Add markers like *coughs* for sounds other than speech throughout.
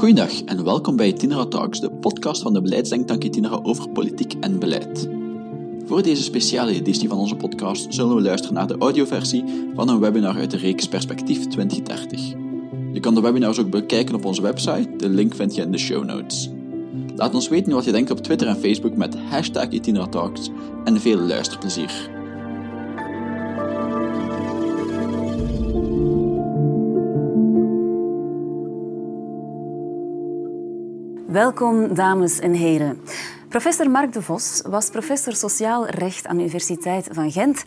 Goedendag en welkom bij Itinera Talks, de podcast van de beleidsdenktank Itinera over politiek en beleid. Voor deze speciale editie van onze podcast zullen we luisteren naar de audioversie van een webinar uit de reeks Perspectief 2030. Je kan de webinars ook bekijken op onze website, de link vind je in de show notes. Laat ons weten wat je denkt op Twitter en Facebook met hashtag Talks en veel luisterplezier. Welkom, dames en heren. Professor Mark de Vos was professor sociaal recht aan de Universiteit van Gent.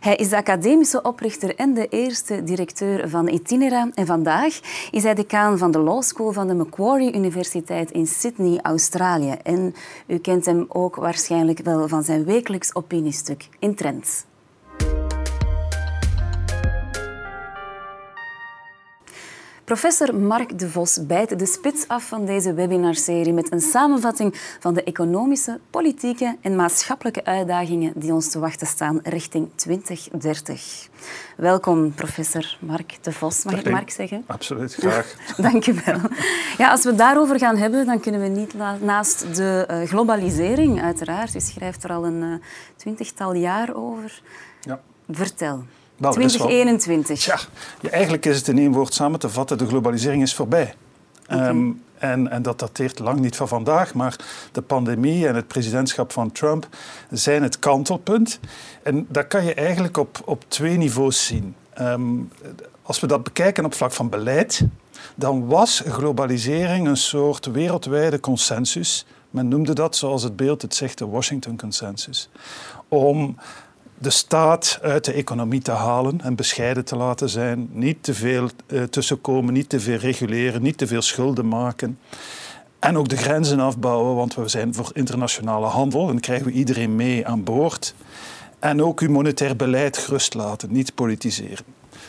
Hij is de academische oprichter en de eerste directeur van Itinera. En vandaag is hij decaan van de Law School van de Macquarie Universiteit in Sydney, Australië. En u kent hem ook waarschijnlijk wel van zijn wekelijks opiniestuk in Trends. Professor Mark de Vos bijt de spits af van deze webinarserie met een samenvatting van de economische, politieke en maatschappelijke uitdagingen die ons te wachten staan richting 2030. Welkom, professor Mark de Vos. Mag ik Mark zeggen? Absoluut, graag. *laughs* Dank je wel. Ja, als we het daarover gaan hebben, dan kunnen we niet naast de eh, globalisering, uiteraard. U schrijft er al een uh, twintigtal jaar over. Ja. Vertel. 2021. Ja, eigenlijk is het in één woord samen te vatten. De globalisering is voorbij. Ehm, en, en, dat dateert lang niet van vandaag, maar de pandemie en het presidentschap van Trump zijn het kantelpunt. En dat kan je eigenlijk op, op twee niveaus zien. Ehm, als we dat bekijken op vlak van beleid, dan was globalisering een soort wereldwijde consensus. Men noemde dat, zoals het beeld het zegt, de Washington Consensus. Om de staat uit de economie te halen en bescheiden te laten zijn. Niet te veel uh, tussenkomen, niet te veel reguleren, niet te veel schulden maken. En ook de grenzen afbouwen, want we zijn voor internationale handel en krijgen we iedereen mee aan boord. En ook uw monetair beleid gerust laten, niet politiseren.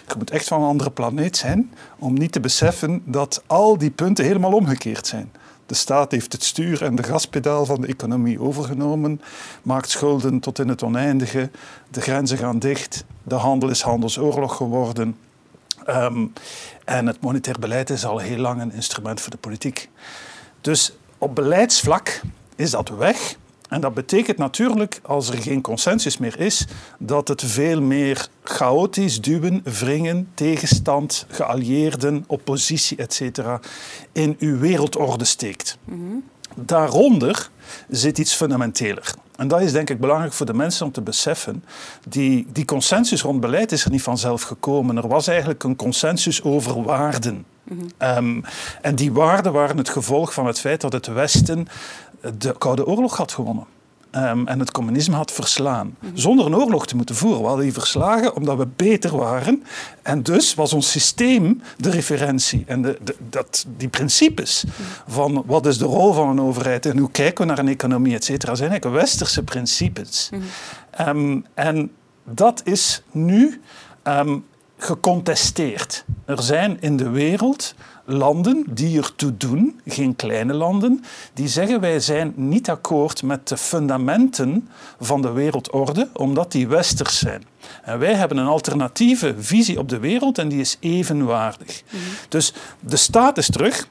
Je moet echt van een andere planeet zijn om niet te beseffen dat al die punten helemaal omgekeerd zijn. De staat heeft het stuur en de gaspedaal van de economie overgenomen, maakt schulden tot in het oneindige, de grenzen gaan dicht, de handel is handelsoorlog geworden. Um, en het monetair beleid is al heel lang een instrument voor de politiek. Dus op beleidsvlak is dat weg. En dat betekent natuurlijk, als er geen consensus meer is, dat het veel meer chaotisch duwen, wringen, tegenstand, geallieerden, oppositie, etc. in uw wereldorde steekt. Daaronder zit iets fundamenteler. En dat is denk ik belangrijk voor de mensen om te beseffen. Die, die consensus rond beleid is er niet vanzelf gekomen. Er was eigenlijk een consensus over waarden. Ehm, en die waarden waren het gevolg van het feit dat het Westen de Koude Oorlog had gewonnen. Ehm, en het communisme had verslaan. Zonder een oorlog te moeten voeren. We hadden die verslagen omdat we beter waren. En dus was ons systeem de referentie. En de, dat, die principes van wat is de rol van een overheid en hoe kijken we naar een economie, et cetera, zijn eigenlijk westerse principes. Ehm, en dat is nu ehm, gecontesteerd. Er zijn in de wereld landen die ertoe doen, geen kleine landen, die zeggen wij zijn niet akkoord met de fundamenten van de wereldorde, omdat die westers zijn. En wij hebben een alternatieve visie op de wereld en die is evenwaardig. Mhm. Dus de staat is terug,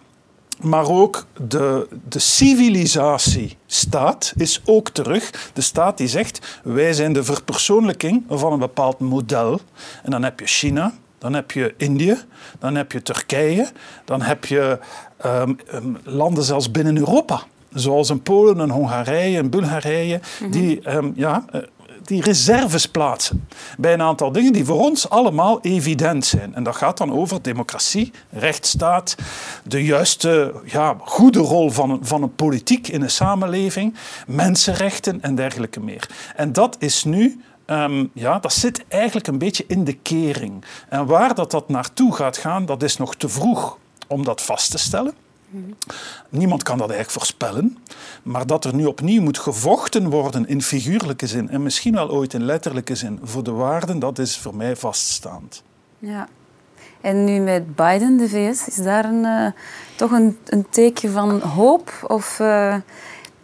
maar ook de, de civilisatie-staat is ook terug. De staat die zegt, wij zijn de verpersoonlijking van een bepaald model. En dan heb je China, dan heb je Indië, dan heb je Turkije, dan heb je um, landen zelfs binnen Europa. Zoals in Polen en Hongarije en Bulgarije, mhm. die um, ja, eh, die reserves plaatsen bij een aantal dingen die voor ons allemaal evident zijn. En dat gaat dan over democratie, rechtsstaat, de juiste, ja, goede rol van, van een politiek in een samenleving, mensenrechten en dergelijke meer. En dat is nu Um, ja, dat zit eigenlijk een beetje in de kering. En waar dat, dat naartoe gaat gaan, dat is nog te vroeg om dat vast te stellen. Niemand kan dat eigenlijk voorspellen. Maar dat er nu opnieuw moet gevochten worden in figuurlijke zin en misschien wel ooit in letterlijke zin voor de waarden, dat is voor mij vaststaand. Ja. En nu met Biden, de VS, is daar een, uh, toch een, een, teken van hoop? Of uh,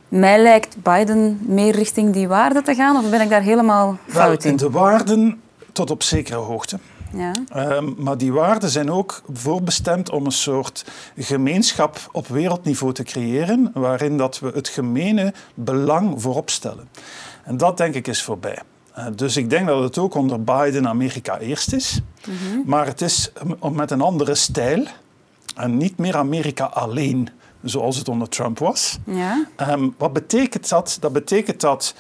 mij lijkt Biden meer richting die waarden te gaan, of ben ik daar helemaal fout in? De waarden tot op zekere hoogte. Ja. Ehm, maar die waarden zijn ook voorbestemd om een soort gemeenschap op wereldniveau te creëren, waarin dat we het gemene belang voorop stellen. En dat denk ik is voorbij. Uh, dus ik denk dat het ook onder Biden Amerika eerst is, maar het is met een andere stijl en niet meer Amerika alleen zoals het onder Trump was. Ja. Um, wat betekent dat? Dat betekent dat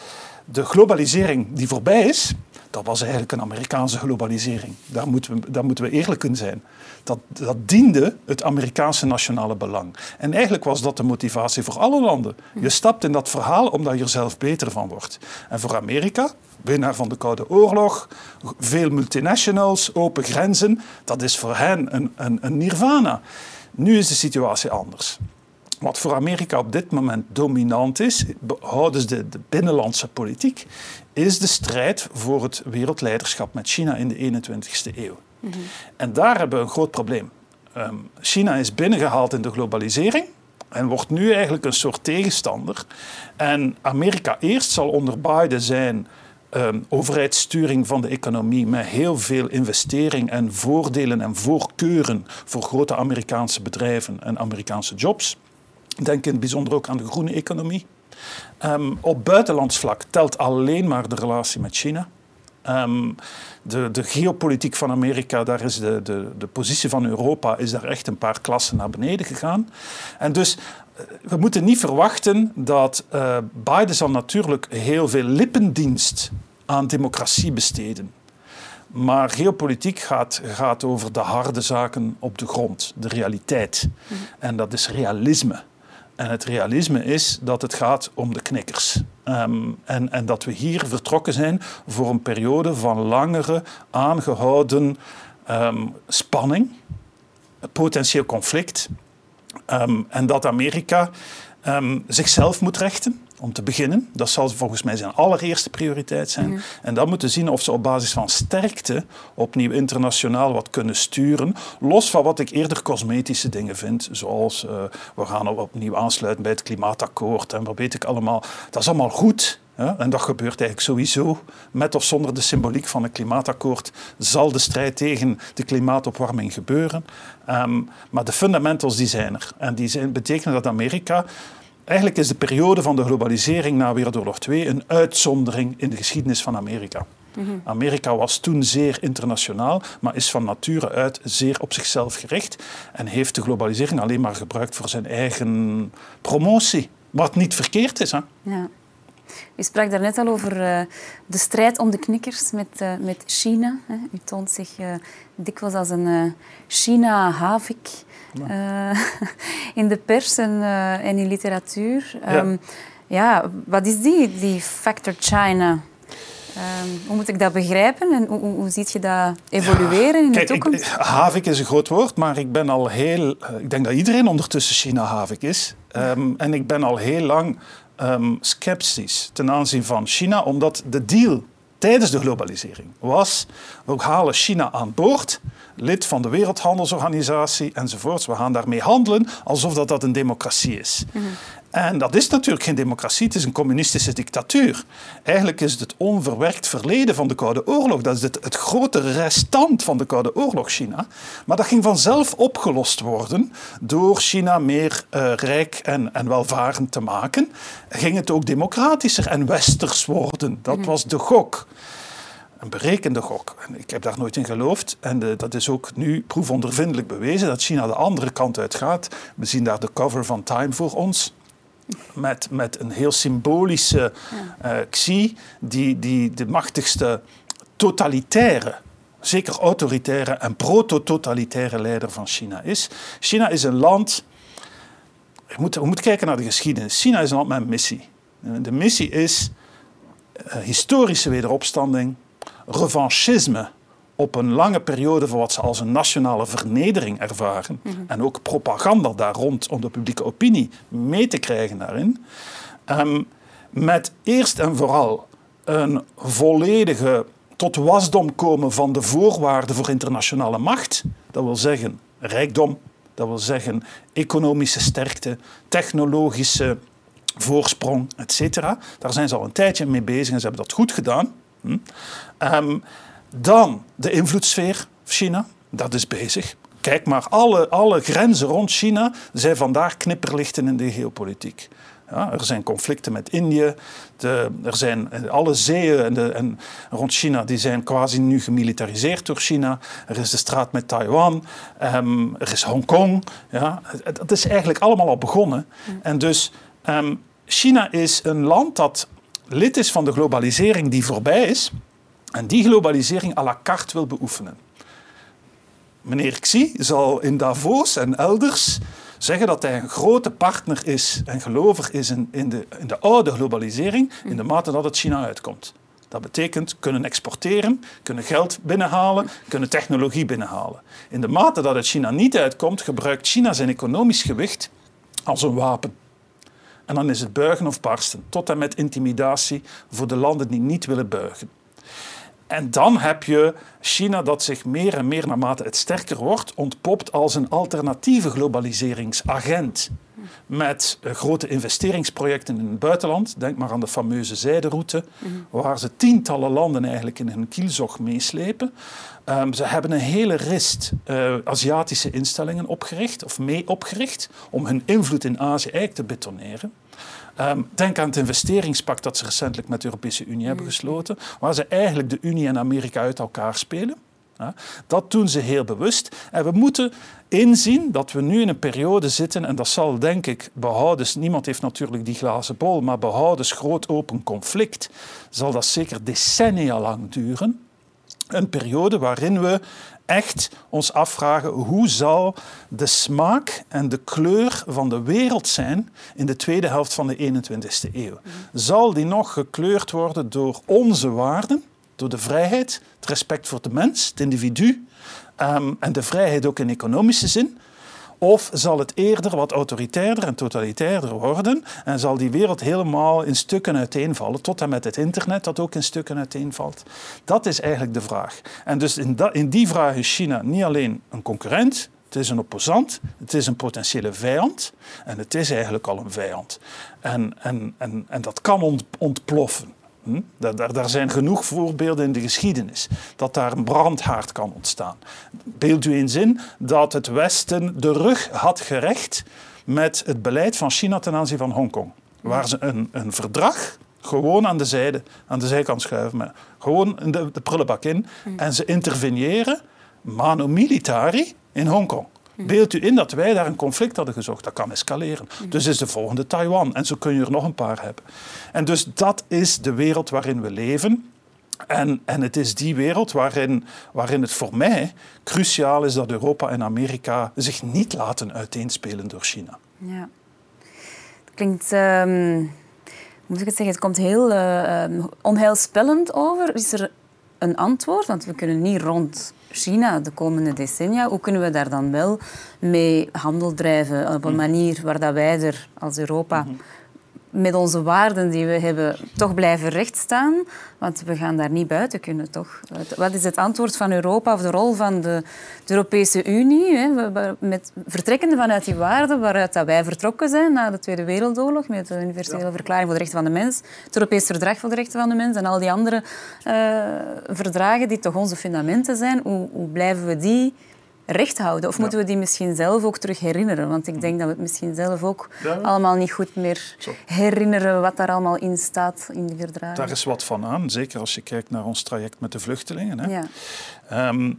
de globalisering die voorbij is, dat was eigenlijk een Amerikaanse globalisering. Daar moeten we, daar moeten we eerlijk in zijn. Dat, dat diende het Amerikaanse nationale belang. En eigenlijk was dat de motivatie voor alle landen. Je stapt in dat verhaal omdat je er zelf beter van wordt. En voor Amerika, winnaar van de Koude Oorlog, veel multinationals, open grenzen, dat is voor hen een, een, een nirvana. Nu is de situatie anders. Wat voor Amerika op dit moment dominant is, behouden de, de binnenlandse politiek, is de strijd voor het wereldleiderschap met China in de 21ste eeuw. En daar hebben we een groot probleem. Um, China is binnengehaald in de globalisering en wordt nu eigenlijk een soort tegenstander. En Amerika eerst zal onder Biden zijn um, overheidssturing van de economie met heel veel investering en voordelen en voorkeuren voor grote Amerikaanse bedrijven en Amerikaanse jobs. Denk in het bijzonder ook aan de groene economie. Um, op buitenlands vlak telt alleen maar de relatie met China. Um, de, de, geopolitiek van Amerika, daar is de, de, de, positie van Europa is daar echt een paar klassen naar beneden gegaan. En dus eh, we moeten niet verwachten dat uh, Biden zal natuurlijk heel veel lippendienst aan democratie besteden. Maar geopolitiek gaat, gaat over de harde zaken op de grond, de realiteit. Mm. En dat is realisme. En het realisme is dat het gaat om de knikkers. Um, en, en, dat we hier vertrokken zijn voor een periode van langere aangehouden um, spanning, potentieel conflict. Um, en dat Amerika zichzelf moet rechten om te beginnen. Dat zal volgens mij zijn allereerste prioriteit zijn. En dan moeten zien of ze op basis van sterkte opnieuw internationaal wat kunnen sturen. Los van wat ik eerder cosmetische dingen vind, zoals uh, we gaan opnieuw aansluiten bij het klimaatakkoord en wat weet ik allemaal. Dat is allemaal goed. Ja, en dat gebeurt eigenlijk sowieso. Met of zonder de symboliek van het klimaatakkoord zal de strijd tegen de klimaatopwarming gebeuren. Um, maar de fundamentals die zijn er. En die zijn, betekenen dat Amerika Eigenlijk is de periode van de globalisering na Wereldoorlog 2 een uitzondering in de geschiedenis van Amerika. Amerika was toen zeer internationaal, maar is van nature uit zeer op zichzelf gericht en heeft de globalisering alleen maar gebruikt voor zijn eigen promotie. Wat niet verkeerd is. Hè? Ja. U sprak daarnet al over uh, de strijd om de knikkers met, uh, met China. Hè. U toont zich uh, dikwijls als een China-havik *laughs* in de pers en, en in literatuur. Um, ja. wat is die, die factor China? Um, hoe moet ik dat begrijpen en hoe, hoe ziet je dat evolueren in Kijk, de toekomst? Ik, havik is een groot woord, maar ik ben al heel... Ik denk dat iedereen ondertussen China-havik is. Um, en ik ben al heel lang um, sceptisch ten aanzien van China, omdat de deal tijdens de globalisering was: we halen China aan boord, lid van de Wereldhandelsorganisatie enzovoorts. We gaan daarmee handelen alsof dat, dat een democratie is. Mm -hmm. En dat is natuurlijk geen democratie, het is een communistische dictatuur. Eigenlijk is het het onverwerkt verleden van de Koude Oorlog. Dat is het, het grote restant van de Koude Oorlog, China. Maar dat ging vanzelf opgelost worden door China meer uh, rijk en, en welvarend te maken. Ging het ook democratischer en westers worden. Dat was de gok een berekende gok. Ik heb daar nooit in geloofd. En de, dat is ook nu proefondervindelijk bewezen dat China de andere kant uit gaat. We zien daar de cover van Time voor ons met, met een heel symbolische uh, Xi, die, die de machtigste totalitaire, zeker autoritaire en proto-totalitaire leider van China is. China is een land. We moeten, we moeten kijken naar de geschiedenis. China is een land met een missie. De missie is uh, historische wederopstanding, revanchisme op een lange periode van wat ze als een nationale vernedering ervaren. Mm -hmm. En ook propaganda daar rond om de publieke opinie mee te krijgen daarin. Um, met eerst en vooral een volledige tot wasdom komen van de voorwaarden voor internationale macht. Dat wil zeggen rijkdom, dat wil zeggen economische sterkte, technologische voorsprong, etc. Daar zijn ze al een tijdje mee bezig en ze hebben dat goed gedaan. Hm? Um, dan de invloedssfeer China. Dat is bezig. Kijk maar, alle, alle grenzen rond China zijn vandaag knipperlichten in de geopolitiek. Ja, er zijn conflicten met Indië. De, er zijn eh, alle zeeën en, de, en rond China die zijn quasi nu gemilitariseerd door China. Er is de straat met Taiwan. Um, er is Hongkong. Ja, dat is eigenlijk allemaal al begonnen. En dus um, China is een land dat lid is van de globalisering die voorbij is. En die globalisering à la carte wil beoefenen. Meneer Xi zal in Davos en elders zeggen dat hij een grote partner is en gelovig is in, in, de, in de oude globalisering, in de mate dat het China uitkomt. Dat betekent kunnen exporteren, kunnen geld binnenhalen, kunnen technologie binnenhalen. In de mate dat het China niet uitkomt, gebruikt China zijn economisch gewicht als een wapen. En dan is het buigen of barsten, tot en met intimidatie voor de landen die niet willen buigen. En dan heb je China dat zich meer en meer naarmate het sterker wordt, ontpopt als een alternatieve globaliseringsagent. Met eh, grote investeringsprojecten in het buitenland. Denk maar aan de fameuze zijderoute, waar ze tientallen landen eigenlijk in hun kielzog meeslepen. Um, ze hebben een hele rist uh, Aziatische instellingen opgericht, of mee opgericht, om hun invloed in Azië eigenlijk te betoneren. Um, denk aan het investeringspact dat ze recentelijk met de Europese Unie hebben mm. gesloten, waar ze eigenlijk de Unie en Amerika uit elkaar spelen. Dat doen ze heel bewust. En we moeten inzien dat we nu in een periode zitten, en dat zal denk ik behoudens, niemand heeft natuurlijk die glazen bol, maar behoudens groot open conflict, zal dat zeker decennia lang duren. Een periode waarin we echt ons afvragen hoe zal de smaak en de kleur van de wereld zijn in de tweede helft van de 21ste eeuw. Zal die nog gekleurd worden door onze waarden, door de vrijheid, het respect voor de mens, het individu um, en de vrijheid ook in economische zin? Of zal het eerder wat autoritairder en totalitairder worden en zal die wereld helemaal in stukken uiteenvallen, tot en met het internet dat ook in stukken uiteenvalt? Dat is eigenlijk de vraag. En dus in, in die vraag is China niet alleen een concurrent, het is een opposant, het is een potentiële vijand en het is eigenlijk al een vijand. En, en, en dat kan ontploffen. Hm? Daar, daar, zijn genoeg voorbeelden in de geschiedenis dat daar een brandhaard kan ontstaan. Beeld u eens in dat het Westen de rug had gerecht met het beleid van China ten aanzien van Hongkong. Waar ze een, een verdrag gewoon aan de, zijde, aan de zijkant schuiven, maar gewoon de, de prullenbak in. Hm. En ze interveneren mano militari in Hongkong. Beeld u in dat wij daar een conflict hadden gezocht. Dat kan escaleren. Dus is de volgende Taiwan. En zo kun je er nog een paar hebben. En dus dat is de wereld waarin we leven. En, en het is die wereld waarin, waarin het voor mij cruciaal is dat Europa en Amerika zich niet laten uiteenspelen door China. Ja. Het klinkt... Um, moet ik het zeggen? Het komt heel uh, onheilspellend over. Is er een antwoord? Want we kunnen niet rond China de komende decennia. Hoe kunnen we daar dan wel mee handel drijven op een mhm. manier waar dat wij er als Europa mhm met onze waarden die we hebben toch blijven rechtstaan. Want we gaan daar niet buiten kunnen, toch? Wat is het antwoord van Europa of de rol van de, de Europese Unie? Hè? Met, vertrekkende vanuit die waarden waaruit dat wij vertrokken zijn na de Tweede Wereldoorlog, met de Universele Verklaring voor de Rechten van de Mens, het Europees Verdrag voor de Rechten van de Mens en al die andere uh, verdragen die toch onze fundamenten zijn. Hoe, hoe blijven we die recht houden? Of moeten we die misschien zelf ook terug herinneren? Want ik denk dat we het misschien zelf ook allemaal niet goed meer herinneren wat daar allemaal in staat in die verdragen. Daar is wat van aan, zeker als je kijkt naar ons traject met de vluchtelingen. Hè. Ja. Um,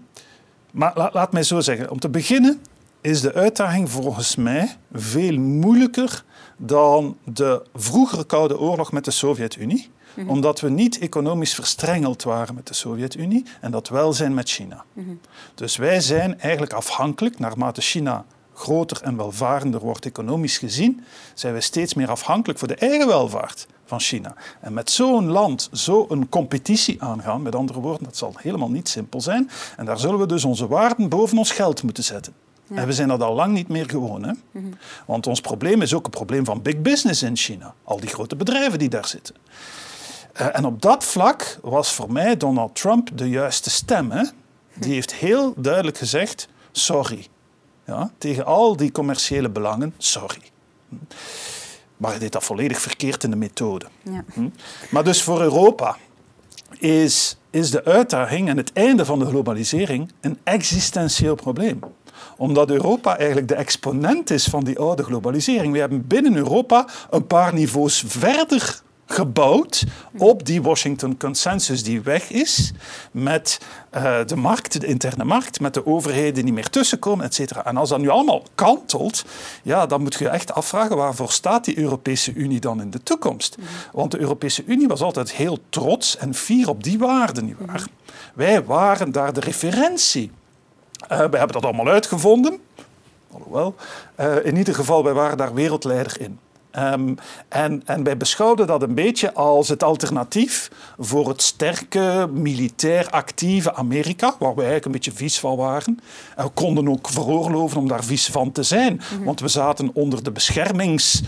maar laat mij zo zeggen, om te beginnen is de uitdaging volgens mij veel moeilijker dan de vroegere Koude Oorlog met de Sovjet-Unie. Mhm. Omdat we niet economisch verstrengeld waren met de Sovjet-Unie en dat wel zijn met China. Mhm. Dus wij zijn eigenlijk afhankelijk, naarmate China groter en welvarender wordt economisch gezien, zijn we steeds meer afhankelijk voor de eigen welvaart van China. En met zo'n land zo'n competitie aangaan, met andere woorden, dat zal helemaal niet simpel zijn. En daar zullen we dus onze waarden boven ons geld moeten zetten. En we zijn dat al lang niet meer gewoon. Hè? Mhm. Want ons probleem is ook een probleem van big business in China. Al die grote bedrijven die daar zitten. Eh, en op dat vlak was voor mij Donald Trump de juiste stem. Hè? Die heeft heel duidelijk gezegd: sorry. Ja, tegen al die commerciële belangen, sorry. Maar hij deed dat volledig verkeerd in de methode. Ja. Hm? Maar dus voor Europa is, is de uitdaging en het einde van de globalisering een existentieel probleem omdat Europa eigenlijk de exponent is van die oude globalisering. We hebben binnen Europa een paar niveaus verder gebouwd op die Washington Consensus die weg is, met uh, de markt, de interne markt, met de overheden die meer tussenkomen, et cetera. En als dat nu allemaal kantelt, ja, dan moet je echt afvragen waarvoor staat die Europese Unie dan in de toekomst? Want de Europese Unie was altijd heel trots en fier op die waarden, nietwaar? Wij waren daar de referentie. Uh, we hebben dat allemaal uitgevonden. Alhoewel, uh, in ieder geval, wij waren daar wereldleider in. Um, en, en wij beschouwden dat een beetje als het alternatief voor het sterke, militair actieve Amerika, waar we eigenlijk een beetje vies van waren. En we konden ook veroorloven om daar vies van te zijn, mm -hmm. want we zaten onder de beschermings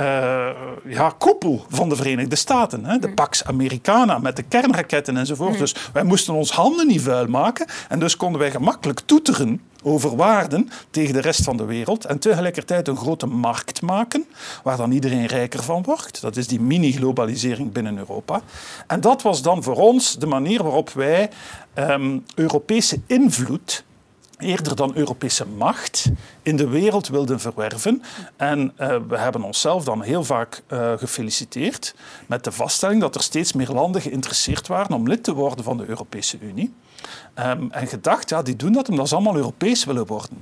uh, ja, koepel van de Verenigde Staten. Hè? De Pax Americana met de kernraketten enzovoort. Dus wij moesten ons handen niet vuil maken. En dus konden wij gemakkelijk toeteren over waarden tegen de rest van de wereld. En tegelijkertijd een grote markt maken waar dan iedereen rijker van wordt. Dat is die mini-globalisering binnen Europa. En dat was dan voor ons de manier waarop wij um, Europese invloed eerder dan Europese macht in de wereld wilden verwerven. En uh, we hebben onszelf dan heel vaak uh, gefeliciteerd met de vaststelling dat er steeds meer landen geïnteresseerd waren om lid te worden van de Europese Unie. Um, en gedacht, ja, die doen dat omdat ze allemaal Europees willen worden.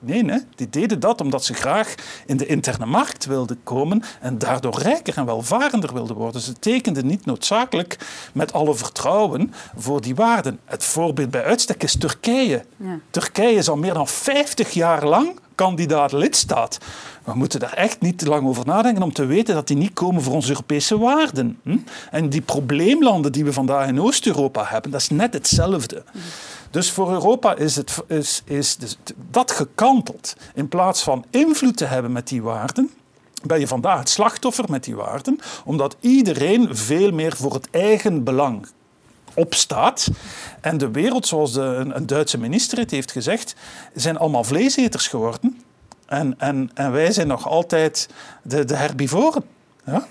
Nee, nee, die deden dat omdat ze graag in de interne markt wilden komen en daardoor rijker en welvarender wilden worden. Ze tekenden niet noodzakelijk met alle vertrouwen voor die waarden. Het voorbeeld bij uitstek is Turkije. Ja. Turkije is al meer dan 50 jaar lang kandidaat lidstaat. We moeten daar echt niet te lang over nadenken om te weten dat die niet komen voor onze Europese waarden. Hm? En die probleemlanden die we vandaag in Oost-Europa hebben, dat is net hetzelfde. Dus voor Europa is, het, is, is dus dat gekanteld. In plaats van invloed te hebben met die waarden, ben je vandaag het slachtoffer met die waarden, omdat iedereen veel meer voor het eigen belang opstaat. En de wereld, zoals de, een, Duitse minister het heeft gezegd, zijn allemaal vleeseters geworden. En, en, en wij zijn nog altijd de, de herbivoren. Ja?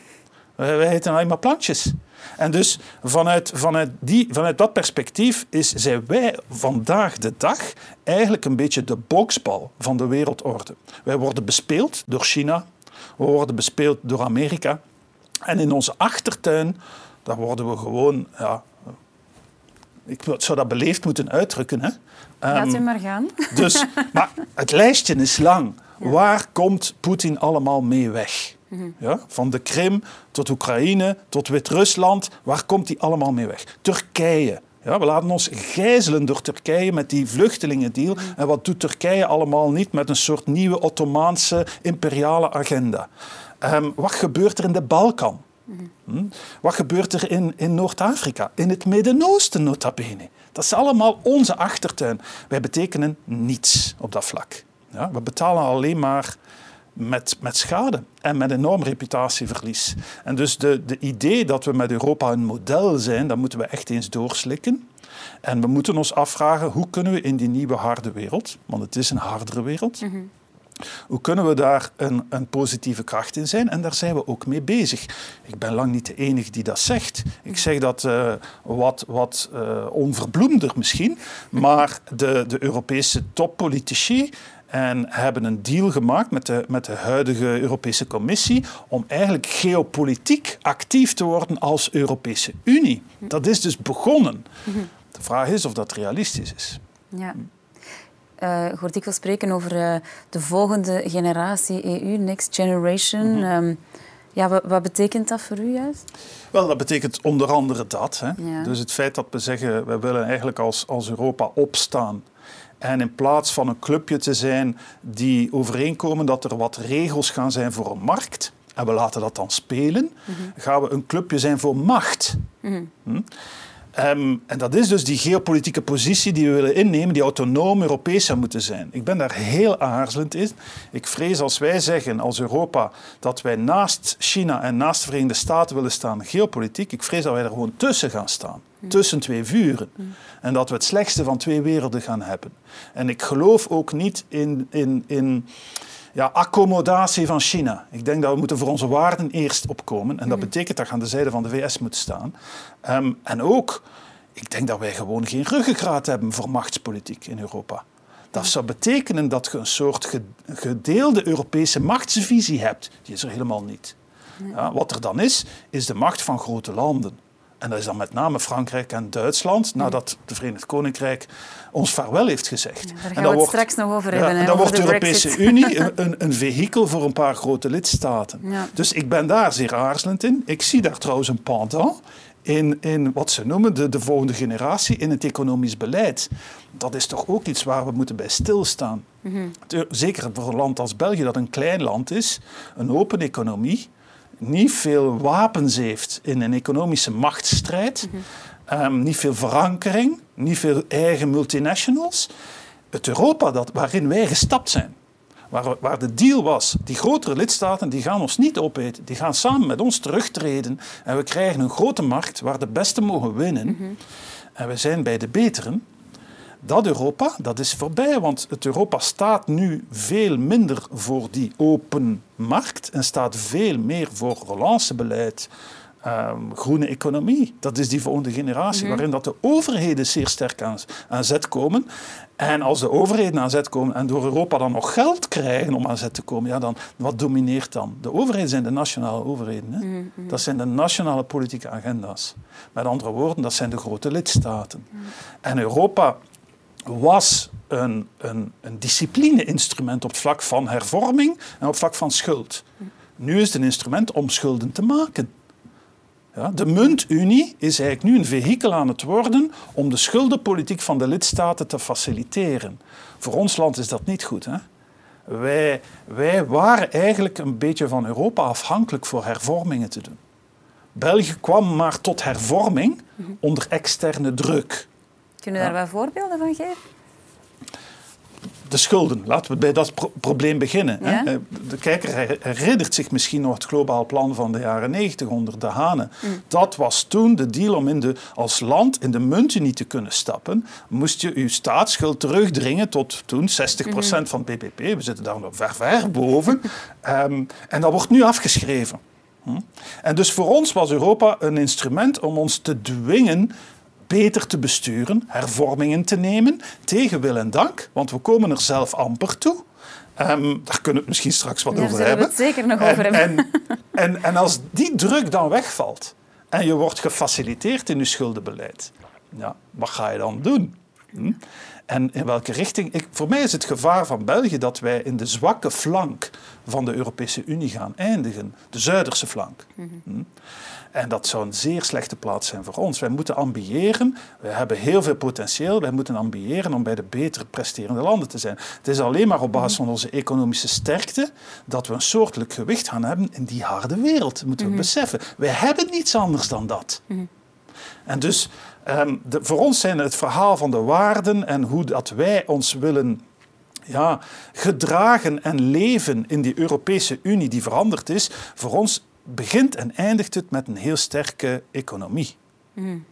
Wij, wij eten alleen maar plantjes. En dus vanuit, vanuit, die, vanuit dat perspectief is, zijn wij vandaag de dag eigenlijk een beetje de boksbal van de wereldorde. Wij worden bespeeld door China, we worden bespeeld door Amerika. En in onze achtertuin, daar worden we gewoon ja, ik zou dat beleefd moeten uitdrukken. Hè. Laat u ehm, maar gaan. *laughs* Dus, maar het lijstje is lang. Waar komt Poetin allemaal mee weg? Mhm. Ja? Van de Krim tot Oekraïne tot Wit-Rusland. Waar komt hij allemaal mee weg? Turkije. Ja, we laten ons gijzelen door Turkije met die vluchtelingendeal. Mhm. En wat doet Turkije allemaal niet met een soort nieuwe Ottomaanse imperiale agenda? Um, wat gebeurt er in de Balkan? Hm? Wat gebeurt er in, in Noord-Afrika, in het Midden-Oosten nota bene? Dat is allemaal onze achtertuin. Wij betekenen niets op dat vlak. Ja, we betalen alleen maar met, met schade en met enorm reputatieverlies. En dus de, de idee dat we met Europa een model zijn, dat moeten we echt eens doorslikken. En we moeten ons afvragen, hoe kunnen we in die nieuwe harde wereld, want het is een hardere wereld, mm hoe kunnen we daar een, een, positieve kracht in zijn? En daar zijn we ook mee bezig. Ik ben lang niet de enige die dat zegt. Ik zeg dat uh, wat, wat uh, onverbloemder misschien, maar de, de Europese toppolitici en hebben een deal gemaakt met de, met de huidige Europese Commissie om eigenlijk geopolitiek actief te worden als Europese Unie. Dat is dus begonnen. De vraag is of dat realistisch is. Ja. Uh, ik hoor dikwijls spreken over uh, de volgende generatie EU, Next Generation. Mm -hmm. um, ja, wat, wat, betekent dat voor u juist? Wel, dat betekent onder andere dat. Hè. Ja. Dus het feit dat we zeggen, we willen eigenlijk als, als Europa opstaan. En in plaats van een clubje te zijn die overeenkomen dat er wat regels gaan zijn voor een markt, en we laten dat dan spelen, mm -hmm. gaan we een clubje zijn voor macht. Mm -hmm. hm? Um, en dat is dus die geopolitieke positie die we willen innemen, die autonoom Europees zou moeten zijn. Ik ben daar heel aarzelend in. Ik vrees als wij zeggen als Europa dat wij naast China en naast de Verenigde Staten willen staan geopolitiek, ik vrees dat wij er gewoon tussen gaan staan. Tussen twee vuren. En dat we het slechtste van twee werelden gaan hebben. En ik geloof ook niet in, in, in ja, accommodatie van China. Ik denk dat we moeten voor onze waarden eerst opkomen. En dat Mhm. betekent dat je aan de zijde van de VS moet staan. Ehm, en ook, ik denk dat wij gewoon geen ruggengraat hebben voor machtspolitiek in Europa. Dat zou betekenen dat je een soort ge- gedeelde Europese machtsvisie hebt. Die is er helemaal niet. Ja, wat er dan is, is de macht van grote landen. En dat is dan met name Frankrijk en Duitsland, nadat het Verenigd Koninkrijk ons vaarwel heeft gezegd. Daar gaan en we dan het wordt- straks nog over ja, hebben. en dan wordt de Europese Brexit. Unie *laughs* een, een, een vehikel voor een paar grote lidstaten. Ja. Dus ik ben daar zeer aarzelend in. Ik zie daar trouwens een pendant in, in wat ze noemen de, de volgende generatie in het economisch beleid. Dat is toch ook iets waar we moeten bij stilstaan. Te- Zeker voor een land als België, dat een klein land is, een open economie, niet veel wapens heeft in een economische machtsstrijd, ehm, niet veel verankering, niet veel eigen multinationals. Het Europa dat, waarin wij gestapt zijn, waar, waar de deal was, die grotere lidstaten die gaan ons niet opeten, die gaan samen met ons terugtreden en we krijgen een grote markt waar de beste mogen winnen. En we zijn bij de beteren. Dat Europa, dat is voorbij, want het Europa staat nu veel minder voor die open markt en staat veel meer voor relancebeleid, ehm, groene economie. Dat is die volgende generatie, waarin dat de overheden zeer sterk aan, aan zet komen. En als de overheden aan zet komen en door Europa dan nog geld krijgen om aan zet te komen, ja, dan, wat domineert dan? De overheden zijn de nationale overheden. Hè? Dat zijn de nationale politieke agenda's. Met andere woorden, dat zijn de grote lidstaten. En Europa was een, een, een discipline-instrument op het vlak van hervorming en op het vlak van schuld. Nu is het een instrument om schulden te maken. Ja, de muntunie is eigenlijk nu een vehikel aan het worden om de schuldenpolitiek van de lidstaten te faciliteren. Voor ons land is dat niet goed. Hè? Wij, wij waren eigenlijk een beetje van Europa afhankelijk voor hervormingen te doen. België kwam maar tot hervorming onder externe druk. Kunnen we daar wat voorbeelden van geven? de schulden. Laten we bij dat pro- probleem beginnen. Ja. Hè. Eh, De kijker her- herinnert zich misschien nog het globaal plan van de jaren 90 onder de Hanen. Dat was toen de deal om in de, als land in de muntunie te kunnen stappen. Moest je je staatsschuld terugdringen tot toen 60% van het BBP. We zitten daar nog ver, ver boven. *laughs* Ehm, en dat wordt nu afgeschreven. Hm? En dus voor ons was Europa een instrument om ons te dwingen beter te besturen, hervormingen te nemen, tegen wil en dank, want we komen er zelf amper toe. Ehm, daar kunnen we het misschien straks wat Ja, daar over zullen we hebben. het zeker nog En- over hebben. En, en, en als die druk dan wegvalt en je wordt gefaciliteerd in je schuldenbeleid, ja, wat ga je dan doen? Hm? En in welke richting? Ik, voor mij is het gevaar van België dat wij in de zwakke flank van de Europese Unie gaan eindigen, de Zuiderse flank. Hm? En dat zou een zeer slechte plaats zijn voor ons. Wij moeten ambiëren, we hebben heel veel potentieel, wij moeten ambiëren om bij de beter presterende landen te zijn. Het is alleen maar op basis van onze economische sterkte dat we een soortelijk gewicht gaan hebben in die harde wereld. Moeten we beseffen. Wij hebben niets anders dan dat. En dus ehm, de, voor ons zijn het verhaal van de waarden en hoe dat wij ons willen ja, gedragen en leven in die Europese Unie die veranderd is, voor ons begint en eindigt het met een heel sterke economie.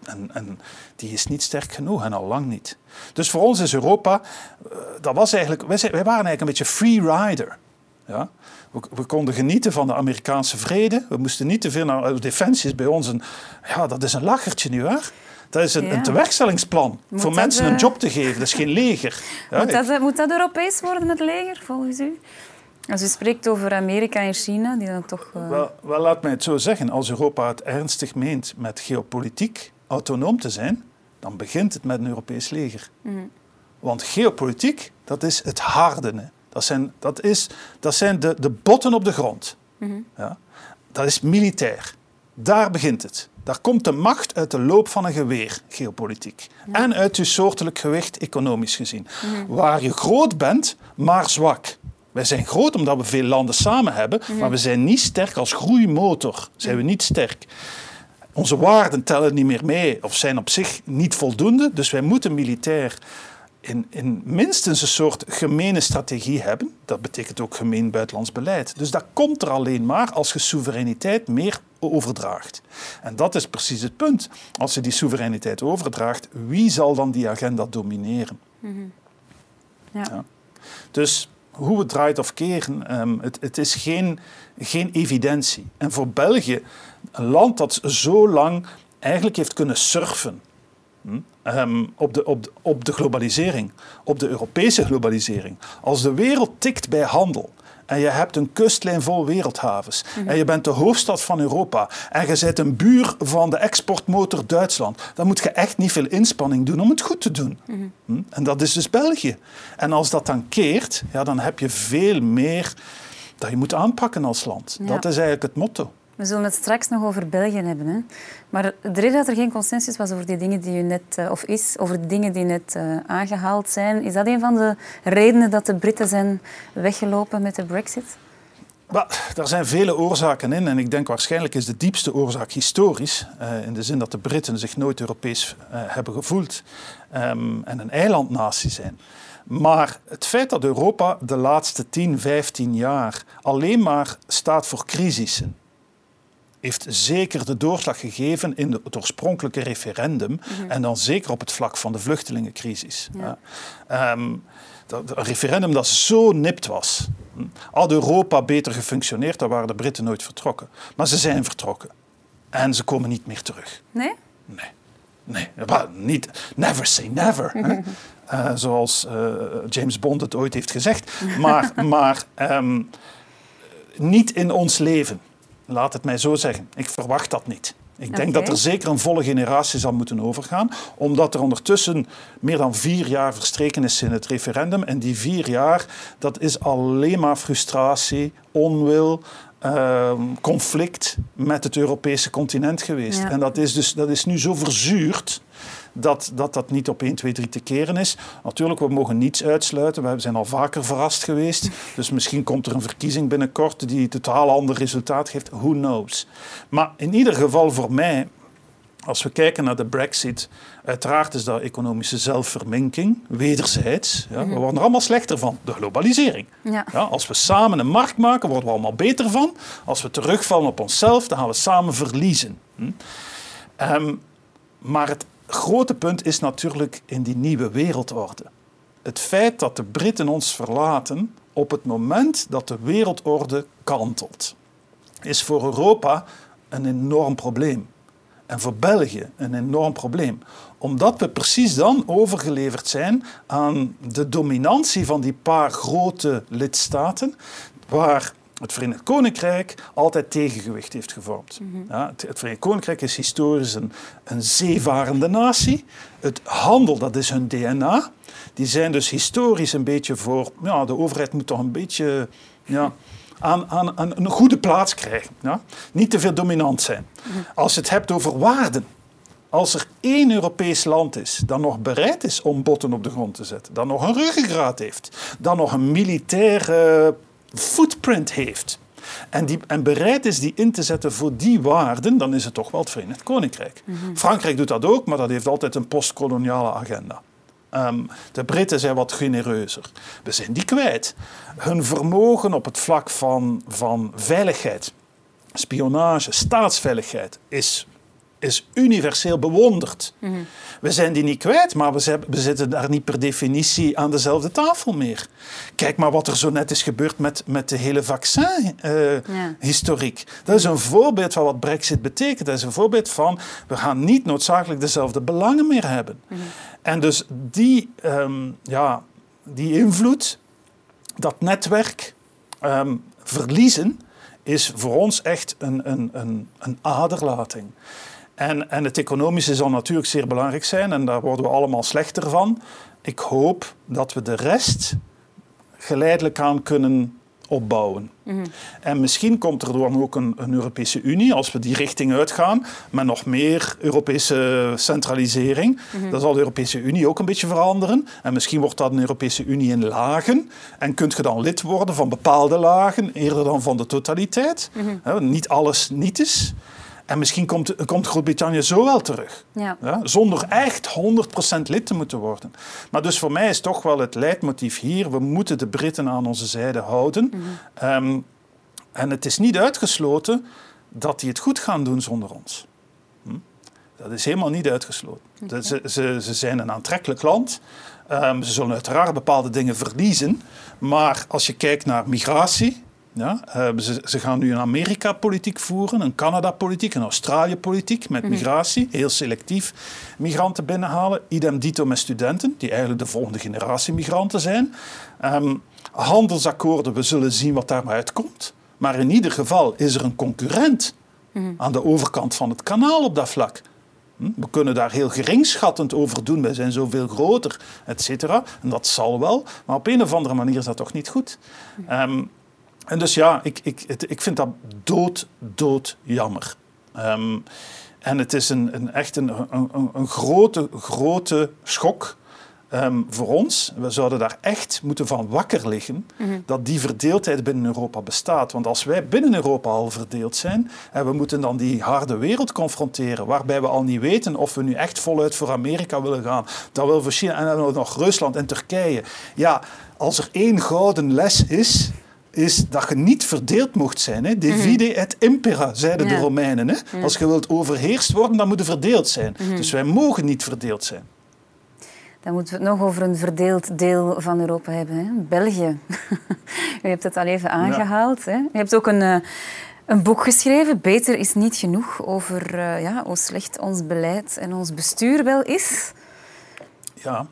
En, en die is niet sterk genoeg en al lang niet. Dus voor ons is Europa, eh, dat was eigenlijk, wij, zijn- wij waren eigenlijk een beetje free rider. Ja? We, we konden genieten van de Amerikaanse vrede. We moesten niet te veel naar eh, defensie is bij ons een, ja, dat is een lachertje nu waar. Dat is een, Ja. een tewerkstellingsplan Moet voor mensen een eh, job te geven. Dat is geen leger. *laughs* Ja, Moet dat, eh, moet dat Europees worden, het leger, volgens u? Als u spreekt over Amerika en China, die dan toch... Wel, wel, laat mij het zo zeggen. Als Europa het ernstig meent met geopolitiek autonoom te zijn, dan begint het met een Europees leger. Want geopolitiek, dat is het harde. Dat zijn, dat is, dat zijn de, de botten op de grond. Ja? Dat is militair. Daar begint het. Daar komt de macht uit de loop van een geweer, geopolitiek. En uit je soortelijk gewicht, economisch gezien. Waar je groot bent, maar zwak. Wij zijn groot omdat we veel landen samen hebben, maar we zijn niet sterk als groeimotor. Zijn we niet sterk. Onze waarden tellen niet meer mee of zijn op zich niet voldoende. Dus wij moeten militair in, in minstens een soort gemene strategie hebben. Dat betekent ook gemeen buitenlands beleid. Dus dat komt er alleen maar als je soevereiniteit meer overdraagt. En dat is precies het punt. Als je die soevereiniteit overdraagt, wie zal dan die agenda domineren? ja. Ja. Dus hoe we draait of keren, ehm, het, het, is geen, geen evidentie. En voor België, een land dat zo lang eigenlijk heeft kunnen surfen hm, ehm, op, de, op, de, op de globalisering, op de Europese globalisering. Als de wereld tikt bij handel, en je hebt een kustlijn vol wereldhavens. Mhm. En je bent de hoofdstad van Europa. En je bent een buur van de exportmotor Duitsland. Dan moet je echt niet veel inspanning doen om het goed te doen. Mhm. Hm? En dat is dus België. En als dat dan keert, ja, dan heb je veel meer dat je moet aanpakken als land. Dat is eigenlijk het motto. We zullen het straks nog over België hebben. Hè? Maar de reden dat er geen consensus was over die dingen die u net, eh, of is, over de dingen die net uh, aangehaald zijn, is dat een van de redenen dat de Britten zijn weggelopen met de Brexit? Well, er zijn vele oorzaken in en ik denk waarschijnlijk is de diepste oorzaak historisch. Uh, in de zin dat de Britten zich nooit Europees hebben gevoeld um, en een eilandnatie zijn. Maar het feit dat Europa de laatste 10, 15 jaar alleen maar staat voor crisissen heeft zeker de doorslag gegeven in het oorspronkelijke referendum. Mhm. En dan zeker op het vlak van de vluchtelingencrisis. Ja. Um, dat, een referendum dat zo nipt was. Had Europa beter gefunctioneerd, dan waren de Britten nooit vertrokken. Maar ze zijn vertrokken. En ze komen niet meer terug. Nee? Nee. Nee, niet, never say never. uh, *laughs* zoals uh, James Bond het ooit heeft gezegd. Maar, *laughs* maar um, niet in ons leven. Laat het mij zo zeggen. Ik verwacht dat niet. Ik denk dat er zeker een volle generatie zal moeten overgaan, omdat er ondertussen meer dan vier jaar verstreken is in het referendum. En die vier jaar, dat is alleen maar frustratie, onwil, uh, conflict met het Europese continent geweest. En dat is, dus, dat is nu zo verzuurd dat, dat dat niet op 1, 2, 3 te keren is. Natuurlijk, we mogen niets uitsluiten. We zijn al vaker verrast geweest. Dus misschien komt er een verkiezing binnenkort die een totaal ander resultaat geeft. Who knows? Maar in ieder geval voor mij, als we kijken naar de brexit, uiteraard is dat economische zelfverminking, wederzijds. Ja, we mhm. worden er allemaal slechter van. De globalisering. Ja. Ja, als we samen een markt maken, worden we allemaal beter van. Als we terugvallen op onszelf, dan gaan we samen verliezen. Hm? Um, maar het grote punt is natuurlijk in die nieuwe wereldorde. Het feit dat de Britten ons verlaten op het moment dat de wereldorde kantelt, is voor Europa een enorm probleem. En voor België een enorm probleem. Omdat we precies dan overgeleverd zijn aan de dominantie van die paar grote lidstaten, waar het Verenigd Koninkrijk altijd tegengewicht heeft gevormd. Mhm. ja, het, Verenigd Koninkrijk is historisch een, een zeevarende natie. Het handel, dat is hun DNA. Die zijn dus historisch een beetje voor... Ja, de overheid moet toch een beetje... Ja, aan, aan, aan een goede plaats krijgen. Ja? Niet te veel dominant zijn. Mhm. Als je het hebt over waarden, als er één Europees land is dat nog bereid is om botten op de grond te zetten, dat nog een ruggengraat heeft, dat nog een militaire footprint heeft en, die, en bereid is die in te zetten voor die waarden, dan is het toch wel het Verenigd Koninkrijk. Mhm. Frankrijk doet dat ook, maar dat heeft altijd een postkoloniale agenda. Ehm, de Britten zijn wat genereuzer. We zijn die kwijt. Hun vermogen op het vlak van, van veiligheid, spionage, staatsveiligheid is is universeel bewonderd. We zijn die niet kwijt, maar we, we, zitten daar niet per definitie aan dezelfde tafel meer. Kijk maar wat er zo net is gebeurd met, met de hele vaccin-historiek. dat is een voorbeeld van wat Brexit betekent. Dat is een voorbeeld van we gaan niet noodzakelijk dezelfde belangen meer hebben. En dus die, um, ja, die invloed, dat netwerk um, verliezen, is voor ons echt een, een, een, een aderlating. En, en het economische zal natuurlijk zeer belangrijk zijn en daar worden we allemaal slechter van. Ik hoop dat we de rest geleidelijk aan kunnen opbouwen. Mhm. En misschien komt er dan ook een, een, Europese Unie, als we die richting uitgaan, met nog meer Europese centralisering. Mhm. Dan zal de Europese Unie ook een beetje veranderen. En misschien wordt dat een Europese Unie in lagen. En kunt je dan lid worden van bepaalde lagen, eerder dan van de totaliteit. Mhm. niet alles niet is. En misschien komt, komt Groot-Brittannië zo wel terug. Ja. Ja, zonder echt 100% lid te moeten worden. Maar dus voor mij is toch wel het leidmotief hier: we moeten de Britten aan onze zijde houden. Mhm. Ehm, en het is niet uitgesloten dat die het goed gaan doen zonder ons. Hm? Dat is helemaal niet uitgesloten. Ze, ze, ze, zijn een aantrekkelijk land. Ehm, ze zullen uiteraard bepaalde dingen verliezen. Maar als je kijkt naar migratie, ja, ehm, ze, ze, gaan nu een Amerika-politiek voeren, een Canada-politiek, een Australië-politiek met mhm. migratie, heel selectief migranten binnenhalen. Idem dito met studenten, die eigenlijk de volgende generatie migranten zijn. Um, handelsakkoorden, we zullen zien wat daar uitkomt. Maar in ieder geval is er een concurrent mhm. aan de overkant van het kanaal op dat vlak. Hm? We kunnen daar heel geringschattend over doen. Wij zijn zoveel groter, et cetera. En dat zal wel. Maar op een of andere manier is dat toch niet goed. Ehm, en dus ja, ik, ik, ik vind dat dood, dood jammer. Ehm, en het is een, een echt een, een, een grote, grote schok Ehm, voor ons, we zouden daar echt moeten van wakker liggen mhm. dat die verdeeldheid binnen Europa bestaat. Want als wij binnen Europa al verdeeld zijn en we moeten dan die harde wereld confronteren, waarbij we al niet weten of we nu echt voluit voor Amerika willen gaan, dan wil voor China en dan nog Rusland en Turkije. Ja, als er één gouden les is, is dat je niet verdeeld mocht zijn. Hè? Divide mhm. et impera, zeiden de Romeinen. Hè? Als je wilt overheerst worden, dan moet je verdeeld zijn. Mhm. Dus wij mogen niet verdeeld zijn. Dan moeten we het nog over een verdeeld deel van Europa hebben. Hè? België. *laughs* U hebt het al even aangehaald. Hè? U hebt ook een, eh, een boek geschreven, Beter is niet genoeg, over uh, ja, hoe slecht ons beleid en ons bestuur wel is. Ja.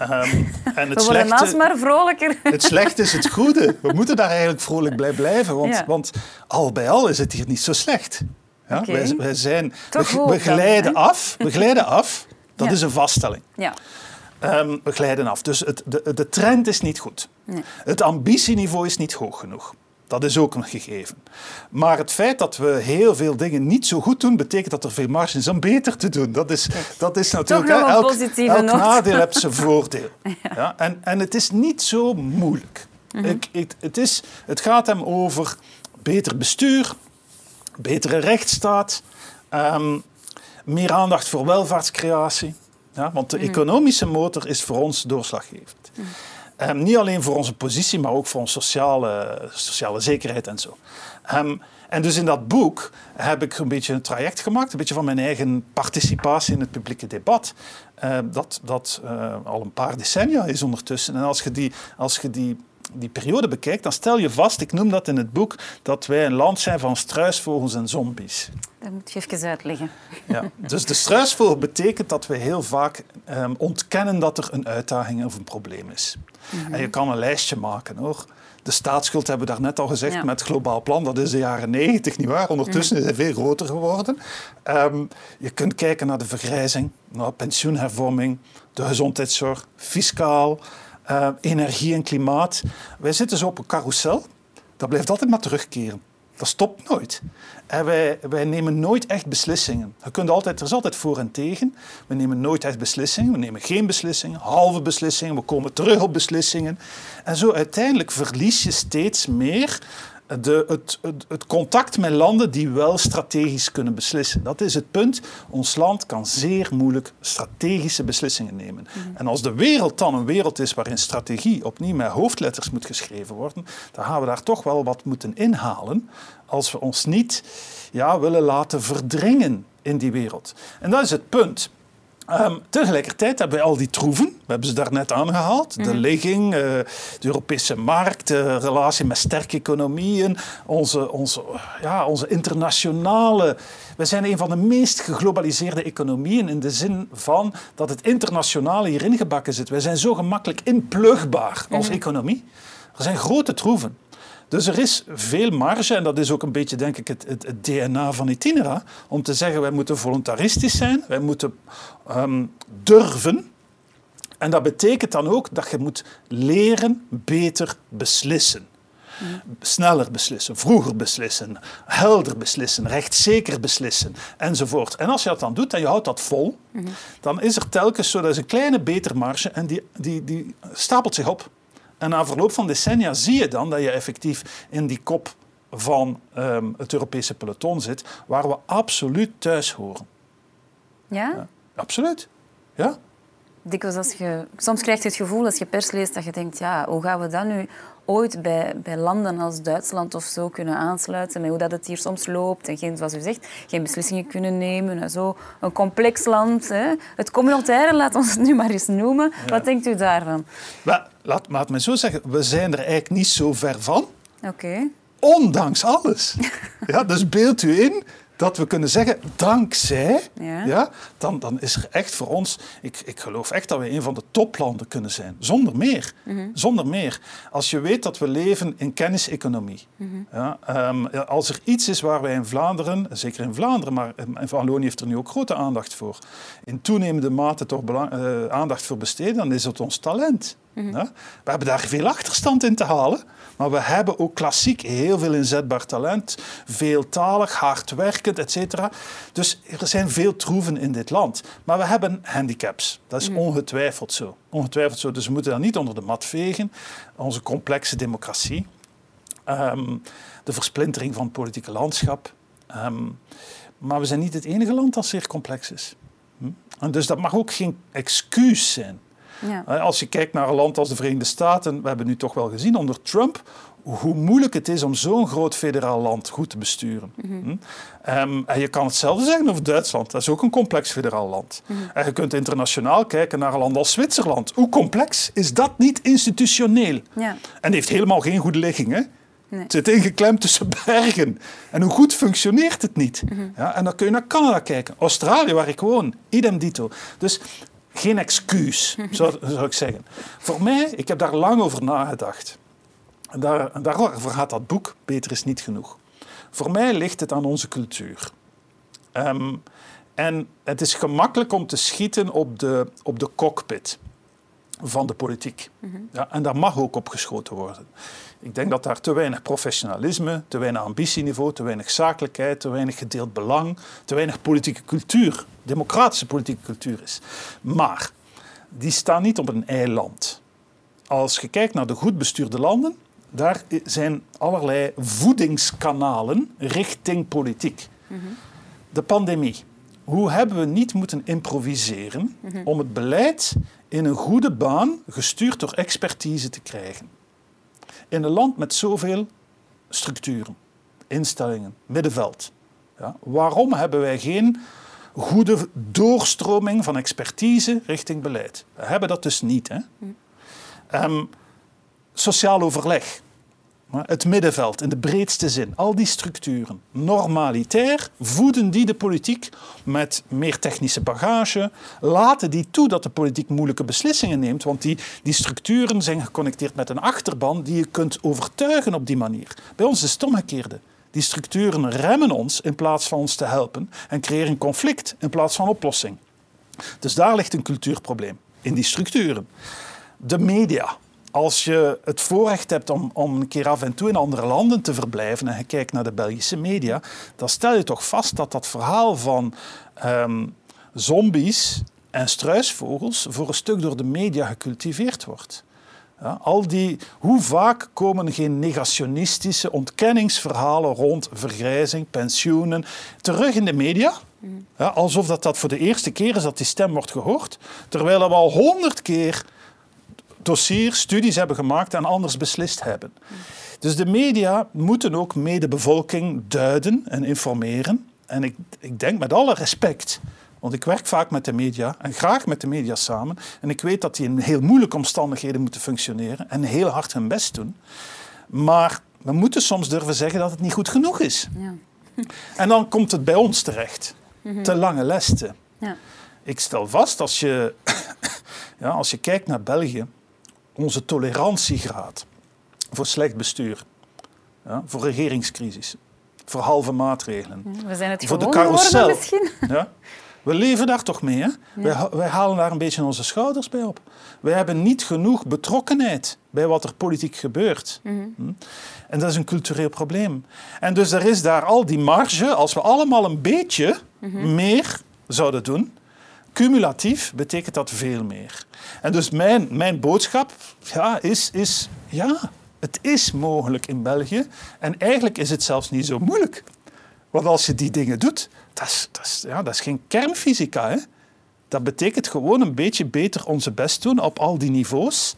Um, *laughs* en het we worden slechte, maar vrolijker. Het slechte is het goede. We moeten daar eigenlijk vrolijk bij blijven, want, want al bij al is het hier niet zo slecht. Ja? Wij, wij, zijn, we, glijden af. We glijden af. *laughs* Dat is een vaststelling. Ja. Um, we glijden af. Dus het, de, de trend is niet goed. Nee. Het ambitieniveau is niet hoog genoeg. Dat is ook een gegeven. Maar het feit dat we heel veel dingen niet zo goed doen, betekent dat er veel marge is om beter te doen. Dat is, dat is natuurlijk... Toch elk, elk nadeel heeft zijn *laughs* voordeel. Ja. en, en het is niet zo moeilijk. Mhm. ik, ik, het, is, het gaat hem over beter bestuur, betere rechtsstaat, um, meer aandacht voor welvaartscreatie. Ja, want de mhm. economische motor is voor ons doorslaggevend. Mhm. Ehm, niet alleen voor onze positie, maar ook voor onze sociale, sociale zekerheid en zo. Um, en dus in dat boek heb ik een beetje een traject gemaakt, een beetje van mijn eigen participatie in het publieke debat. Uh, dat dat uh, al een paar decennia is ondertussen. En als je die, als je die die periode bekijkt, dan stel je vast, ik noem dat in het boek, dat wij een land zijn van struisvogels en zombies. Dat moet je even uitleggen. Ja, dus de struisvogel betekent dat we heel vaak um, ontkennen dat er een uitdaging of een probleem is. En je kan een lijstje maken hoor. De staatsschuld hebben we daarnet al gezegd met het globaal plan. Dat is de jaren negentig, nietwaar? Ondertussen is hij veel groter geworden. Um, je kunt kijken naar de vergrijzing, naar pensioenhervorming, de gezondheidszorg, fiscaal, uh, energie en klimaat. Wij zitten zo op een carousel. Dat blijft altijd maar terugkeren. Dat stopt nooit. En wij, wij nemen nooit echt beslissingen. Je kunt altijd, er is altijd voor en tegen. We nemen nooit echt beslissingen. We nemen geen beslissingen, halve beslissingen. We komen terug op beslissingen. En zo uiteindelijk verlies je steeds meer de, het, het, het, contact met landen die wel strategisch kunnen beslissen. Dat is het punt. Ons land kan zeer moeilijk strategische beslissingen nemen. Mhm. En als de wereld dan een wereld is waarin strategie opnieuw met hoofdletters moet geschreven worden, dan gaan we daar toch wel wat moeten inhalen als we ons niet ja, willen laten verdringen in die wereld. En dat is het punt. Um, tegelijkertijd hebben wij al die troeven, we hebben ze daarnet aangehaald. De mhm. ligging, uh, de Europese markt, de relatie met sterke economieën, onze, onze, ja, onze internationale... We zijn een van de meest geglobaliseerde economieën in de zin van dat het internationale hierin gebakken zit. Wij zijn zo gemakkelijk inplugbaar als mhm. economie. Er zijn grote troeven. Dus er is veel marge, en dat is ook een beetje denk ik het, het, het DNA van Itinera, om te zeggen wij moeten voluntaristisch zijn, wij moeten um, durven. En dat betekent dan ook dat je moet leren beter beslissen. Sneller beslissen, vroeger beslissen, helder beslissen, rechtszeker beslissen enzovoort. En als je dat dan doet en je houdt dat vol, dan is er telkens zo, dat is een kleine beter marge en die, die, die stapelt zich op. En na verloop van decennia zie je dan dat je effectief in die kop van ehm, het Europese peloton zit, waar we absoluut thuis horen. Ja? ja absoluut. Ja. Dikwijls als je, soms krijg je het gevoel als je pers leest dat je denkt, ja, hoe gaan we dat nu ooit bij, bij landen als Duitsland of zo kunnen aansluiten met hoe dat het hier soms loopt en geen, zoals u zegt, geen beslissingen kunnen nemen en zo. Een complex land. Hè? Het communautaire, laat ons het nu maar eens noemen. Wat denkt u daarvan? Maar, laat, laat me zo zeggen, we zijn er eigenlijk niet zo ver van. Oké. Ondanks alles. *laughs* ja, dus beeld u in dat we kunnen zeggen, dankzij, Ja. ja. dan, dan is er echt voor ons, ik, ik geloof echt dat we een van de toplanden kunnen zijn. Zonder meer. Zonder meer. Als je weet dat we leven in kenniseconomie. ja, ehm, als er iets is waar wij in Vlaanderen, zeker in Vlaanderen, maar in Wallonië heeft er nu ook grote aandacht voor, in toenemende mate toch belang- eh, aandacht voor besteden, dan is het ons talent. Ja? We hebben daar veel achterstand in te halen, maar we hebben ook klassiek heel veel inzetbaar talent, veeltalig, hardwerkend, et cetera. Dus er zijn veel troeven in dit land. Maar we hebben handicaps. Dat is ongetwijfeld zo. Ongetwijfeld zo. Dus we moeten dat niet onder de mat vegen. Onze complexe democratie, ehm, de versplintering van het politieke landschap. Ehm, maar we zijn niet het enige land dat zeer complex is. Hm? En dus dat mag ook geen excuus zijn. Ja. Hè, Als je kijkt naar een land als de Verenigde Staten, we hebben nu toch wel gezien onder Trump hoe moeilijk het is om zo'n groot federaal land goed te besturen. Hm? Ehm, en je kan hetzelfde zeggen over Duitsland. Dat is ook een complex federaal land. En je kunt internationaal kijken naar een land als Zwitserland. Hoe complex is dat niet institutioneel? Ja. En heeft helemaal geen goede ligging. Hè? Nee. Het zit ingeklemd tussen bergen. En hoe goed functioneert het niet? Ja, en dan kun je naar Canada kijken. Australië, waar ik woon, idem dito. Dus geen excuus, zou, zou ik zeggen. Voor mij, ik heb daar lang over nagedacht. En daar, daarover gaat dat boek, Beter is niet genoeg. Voor mij ligt het aan onze cultuur. Ehm, en het is gemakkelijk om te schieten op de, op de cockpit van de politiek. Ja, en daar mag ook op geschoten worden. Ik denk dat daar te weinig professionalisme, te weinig ambitieniveau, te weinig zakelijkheid, te weinig gedeeld belang, te weinig politieke cultuur, democratische politieke cultuur is. Maar die staan niet op een eiland. Als je kijkt naar de goed bestuurde landen, daar zijn allerlei voedingskanalen richting politiek. De pandemie. Hoe hebben we niet moeten improviseren om het beleid in een goede baan, gestuurd door expertise, te krijgen? In een land met zoveel structuren, instellingen, middenveld. Ja, waarom hebben wij geen goede doorstroming van expertise richting beleid? We hebben dat dus niet. Hè? Ehm, sociaal overleg. Het middenveld in de breedste zin, al die structuren, normalitair, voeden die de politiek met meer technische bagage, laten die toe dat de politiek moeilijke beslissingen neemt, want die, die structuren zijn geconnecteerd met een achterban die je kunt overtuigen op die manier. Bij ons is het omgekeerde. Die structuren remmen ons in plaats van ons te helpen en creëren conflict in plaats van oplossing. Dus daar ligt een cultuurprobleem, in die structuren. De media. Als je het voorrecht hebt om, om een keer af en toe in andere landen te verblijven en je kijkt naar de Belgische media, dan stel je toch vast dat dat verhaal van ehm, zombies en struisvogels voor een stuk door de media gecultiveerd wordt. Ja, al die, hoe vaak komen geen negationistische ontkenningsverhalen rond vergrijzing, pensioenen terug in de media? Ja, alsof dat, dat voor de eerste keer is dat die stem wordt gehoord, terwijl we al honderd keer dossiers, studies hebben gemaakt en anders beslist hebben. Dus de media moeten ook mee de bevolking duiden en informeren. En ik, ik denk met alle respect, want ik werk vaak met de media en graag met de media samen. En ik weet dat die in heel moeilijke omstandigheden moeten functioneren en heel hard hun best doen. Maar we moeten soms durven zeggen dat het niet goed genoeg is. Ja. *laughs* En dan komt het bij ons terecht. Te lange lesten. Ja. Ik stel vast, als je, *coughs* ja, als je kijkt naar België, onze tolerantiegraad voor slecht bestuur, ja, voor regeringscrisis, voor halve maatregelen, We zijn het voor de carousel. misschien. *laughs* Ja, we leven daar toch mee. Hè? Wij, ha- wij halen daar een beetje onze schouders bij op. Wij hebben niet genoeg betrokkenheid bij wat er politiek gebeurt. Hm? En dat is een cultureel probleem. En dus er is daar al die marge, als we allemaal een beetje meer zouden doen, cumulatief betekent dat veel meer. En dus mijn, mijn boodschap ja, is, is, ja, het is mogelijk in België. En eigenlijk is het zelfs niet zo moeilijk. Want als je die dingen doet, dat is, dat is, ja, dat is geen kernfysica. Hè? Dat betekent gewoon een beetje beter onze best doen op al die niveaus.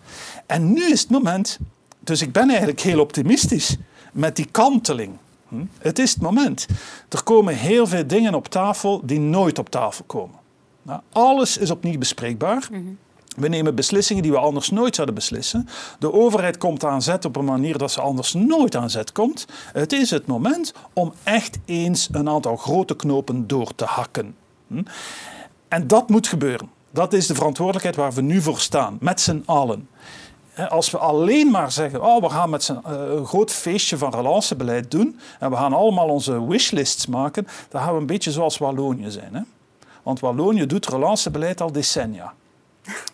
En nu is het moment dus ik ben eigenlijk heel optimistisch met die kanteling. Hm? Het is het moment. Er komen heel veel dingen op tafel die nooit op tafel komen. Nou, alles is opnieuw bespreekbaar. We nemen beslissingen die we anders nooit zouden beslissen. De overheid komt aan zet op een manier dat ze anders nooit aan zet komt. Het is het moment om echt eens een aantal grote knopen door te hakken. Hm? En dat moet gebeuren. Dat is de verantwoordelijkheid waar we nu voor staan, met z'n allen. Als we alleen maar zeggen, oh, we gaan met z'n, uh, een groot feestje van relancebeleid doen en we gaan allemaal onze wishlists maken, dan gaan we een beetje zoals Wallonië zijn. Hè? Want Wallonië doet relancebeleid al decennia.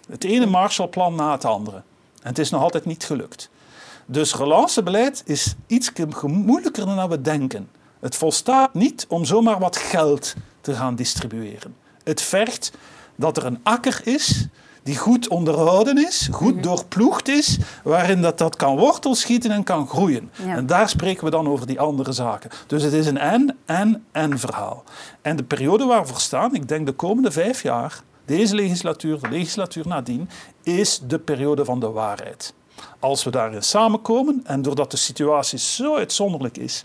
Het ene Marshallplan na het andere. En het is nog altijd niet gelukt. Dus relancebeleid is iets moeilijker dan we denken. Het volstaat niet om zomaar wat geld te gaan distribueren. Het vergt dat er een akker is die goed onderhouden is, goed mhm. doorploegd is, waarin dat, dat kan wortelschieten en kan groeien. En daar spreken we dan over die andere zaken. Dus het is een en, en, en verhaal. En de periode waar we voor staan, ik denk de komende vijf jaar, deze legislatuur, de legislatuur nadien, is de periode van de waarheid. Als we daarin samenkomen en doordat de situatie zo uitzonderlijk is,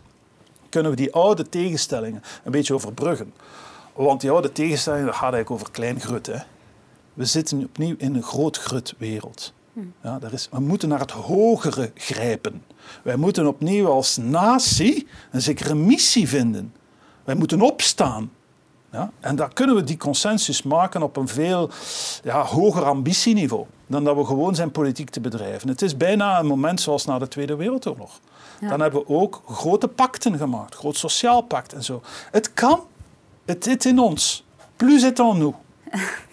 kunnen we die oude tegenstellingen een beetje overbruggen. Want die oude tegenstellingen, dat gaat eigenlijk over klein grut. Hè. We zitten opnieuw in een groot grut wereld. Ja, er is, we moeten naar het hogere grijpen. Wij moeten opnieuw als natie een zekere missie vinden. Wij moeten opstaan. Ja? En daar kunnen we die consensus maken op een veel ja, hoger ambitieniveau dan dat we gewoon zijn politiek te bedrijven. Het is bijna een moment zoals na de Tweede Wereldoorlog. Dan hebben we ook grote pacten gemaakt, groot sociaal pact en zo. Het kan, het zit in ons. Plus est en nous. *laughs*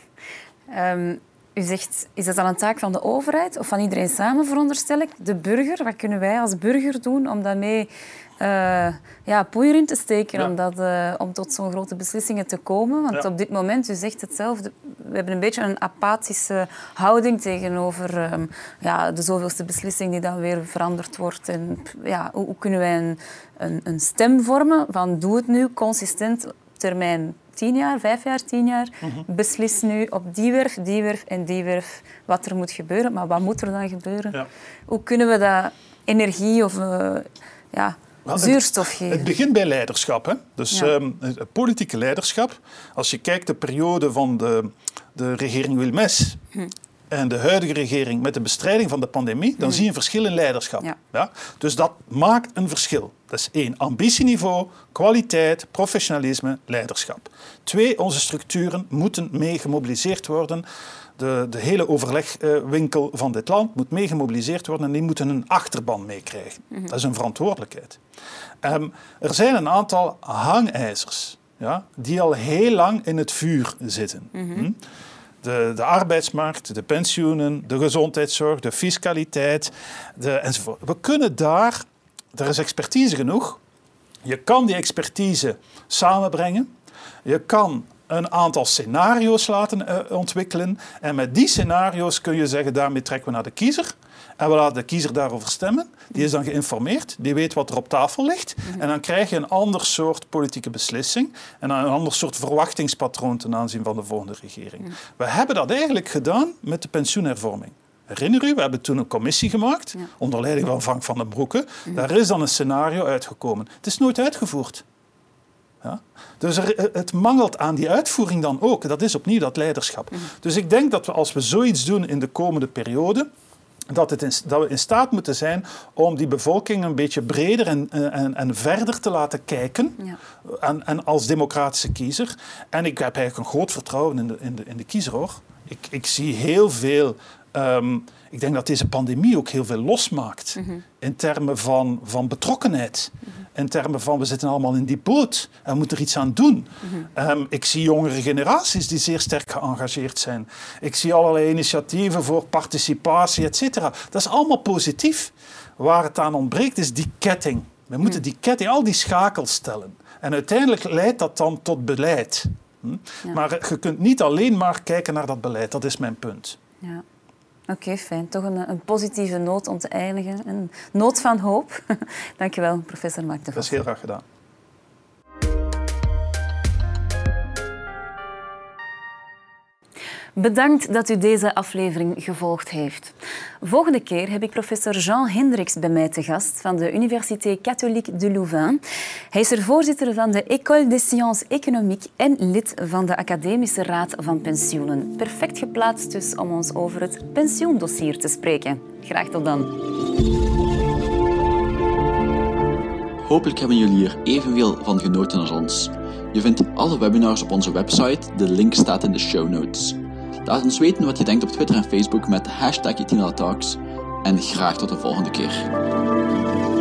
um, u zegt, is dat dan een taak van de overheid of van iedereen samen, veronderstel ik? De burger, wat kunnen wij als burger doen om daarmee uh, ja, poeier in te steken om, dat, uh, om tot zo'n grote beslissingen te komen. Want op dit moment, u zegt hetzelfde, we hebben een beetje een apathische houding tegenover um, ja, de zoveelste beslissing die dan weer veranderd wordt. En ja, hoe, hoe kunnen wij een, een, een, stem vormen van doe het nu consistent termijn tien jaar, vijf jaar, tien jaar. Mhm. Beslis nu op die werf, die werf en die werf wat er moet gebeuren. Maar wat moet er dan gebeuren? Ja. Hoe kunnen we dat energie of uh, ja, zuurstof geven. Het, begint bij leiderschap. Hè? Dus ja. um, politieke leiderschap. Als je kijkt de periode van de, de regering Wilmes hm. En de huidige regering met de bestrijding van de pandemie, dan hm. zie je een verschil in leiderschap. Ja. ja. Dus dat maakt een verschil. Dat is één, ambitieniveau, kwaliteit, professionalisme, leiderschap. Twee, onze structuren moeten mee gemobiliseerd worden de, de hele overlegwinkel van dit land moet mee gemobiliseerd worden en die moeten een achterban meekrijgen. Mhm. Dat is een verantwoordelijkheid. Um, er zijn een aantal hangijzers ja, die al heel lang in het vuur zitten. Mhm. Hm? De, de, arbeidsmarkt, de pensioenen, de gezondheidszorg, de fiscaliteit de, enzovoort. We kunnen daar, er is expertise genoeg. Je kan die expertise samenbrengen. Je kan een aantal scenario's laten uh, ontwikkelen. En met die scenario's kun je zeggen, daarmee trekken we naar de kiezer. En we laten de kiezer daarover stemmen. Die is dan geïnformeerd, die weet wat er op tafel ligt. Mhm. En dan krijg je een ander soort politieke beslissing en een ander soort verwachtingspatroon ten aanzien van de volgende regering. Mhm. We hebben dat eigenlijk gedaan met de pensioenhervorming. Herinner u, we hebben toen een commissie gemaakt, onder leiding van Frank van den Broeke. Mhm. Daar is dan een scenario uitgekomen. Het is nooit uitgevoerd. Ja? Dus er, het mangelt aan die uitvoering dan ook. Dat is opnieuw dat leiderschap. Dus ik denk dat we als we zoiets doen in de komende periode, dat, het in, dat, we in staat moeten zijn om die bevolking een beetje breder en, en, en verder te laten kijken. Ja. En, en, als democratische kiezer. En ik heb eigenlijk een groot vertrouwen in de, in de, in de kiezer hoor. Ik, ik zie heel veel. Um, ik denk dat deze pandemie ook heel veel losmaakt. Mm In termen van, van betrokkenheid. Mm in termen van we zitten allemaal in die boot en we moeten er iets aan doen. Ehm, ik zie jongere generaties die zeer sterk geëngageerd zijn. Ik zie allerlei initiatieven voor participatie, et cetera. Dat is allemaal positief. Waar het aan ontbreekt is die ketting. We moeten die ketting, al die schakels stellen. En uiteindelijk leidt dat dan tot beleid. Hm? Maar je kunt niet alleen maar kijken naar dat beleid. Dat is mijn punt. Ja. Oké, fijn. Toch een, een, positieve noot om te eindigen. Een noot van hoop. *laughs* Dankjewel, professor Mark de Vos. Dat is heel graag gedaan. Bedankt dat u deze aflevering gevolgd heeft. Volgende keer heb ik professor Jean Hendricks bij mij te gast van de Université Catholique de Louvain. Hij is er voorzitter van de École des Sciences Économiques en lid van de Academische Raad van Pensioenen. Perfect geplaatst dus om ons over het pensioendossier te spreken. Graag tot dan. Hopelijk hebben jullie hier evenveel van genoten als ons. Je vindt alle webinars op onze website, de link staat in de show notes. Laat ons weten wat je denkt op Twitter en Facebook met hashtag en graag tot de volgende keer.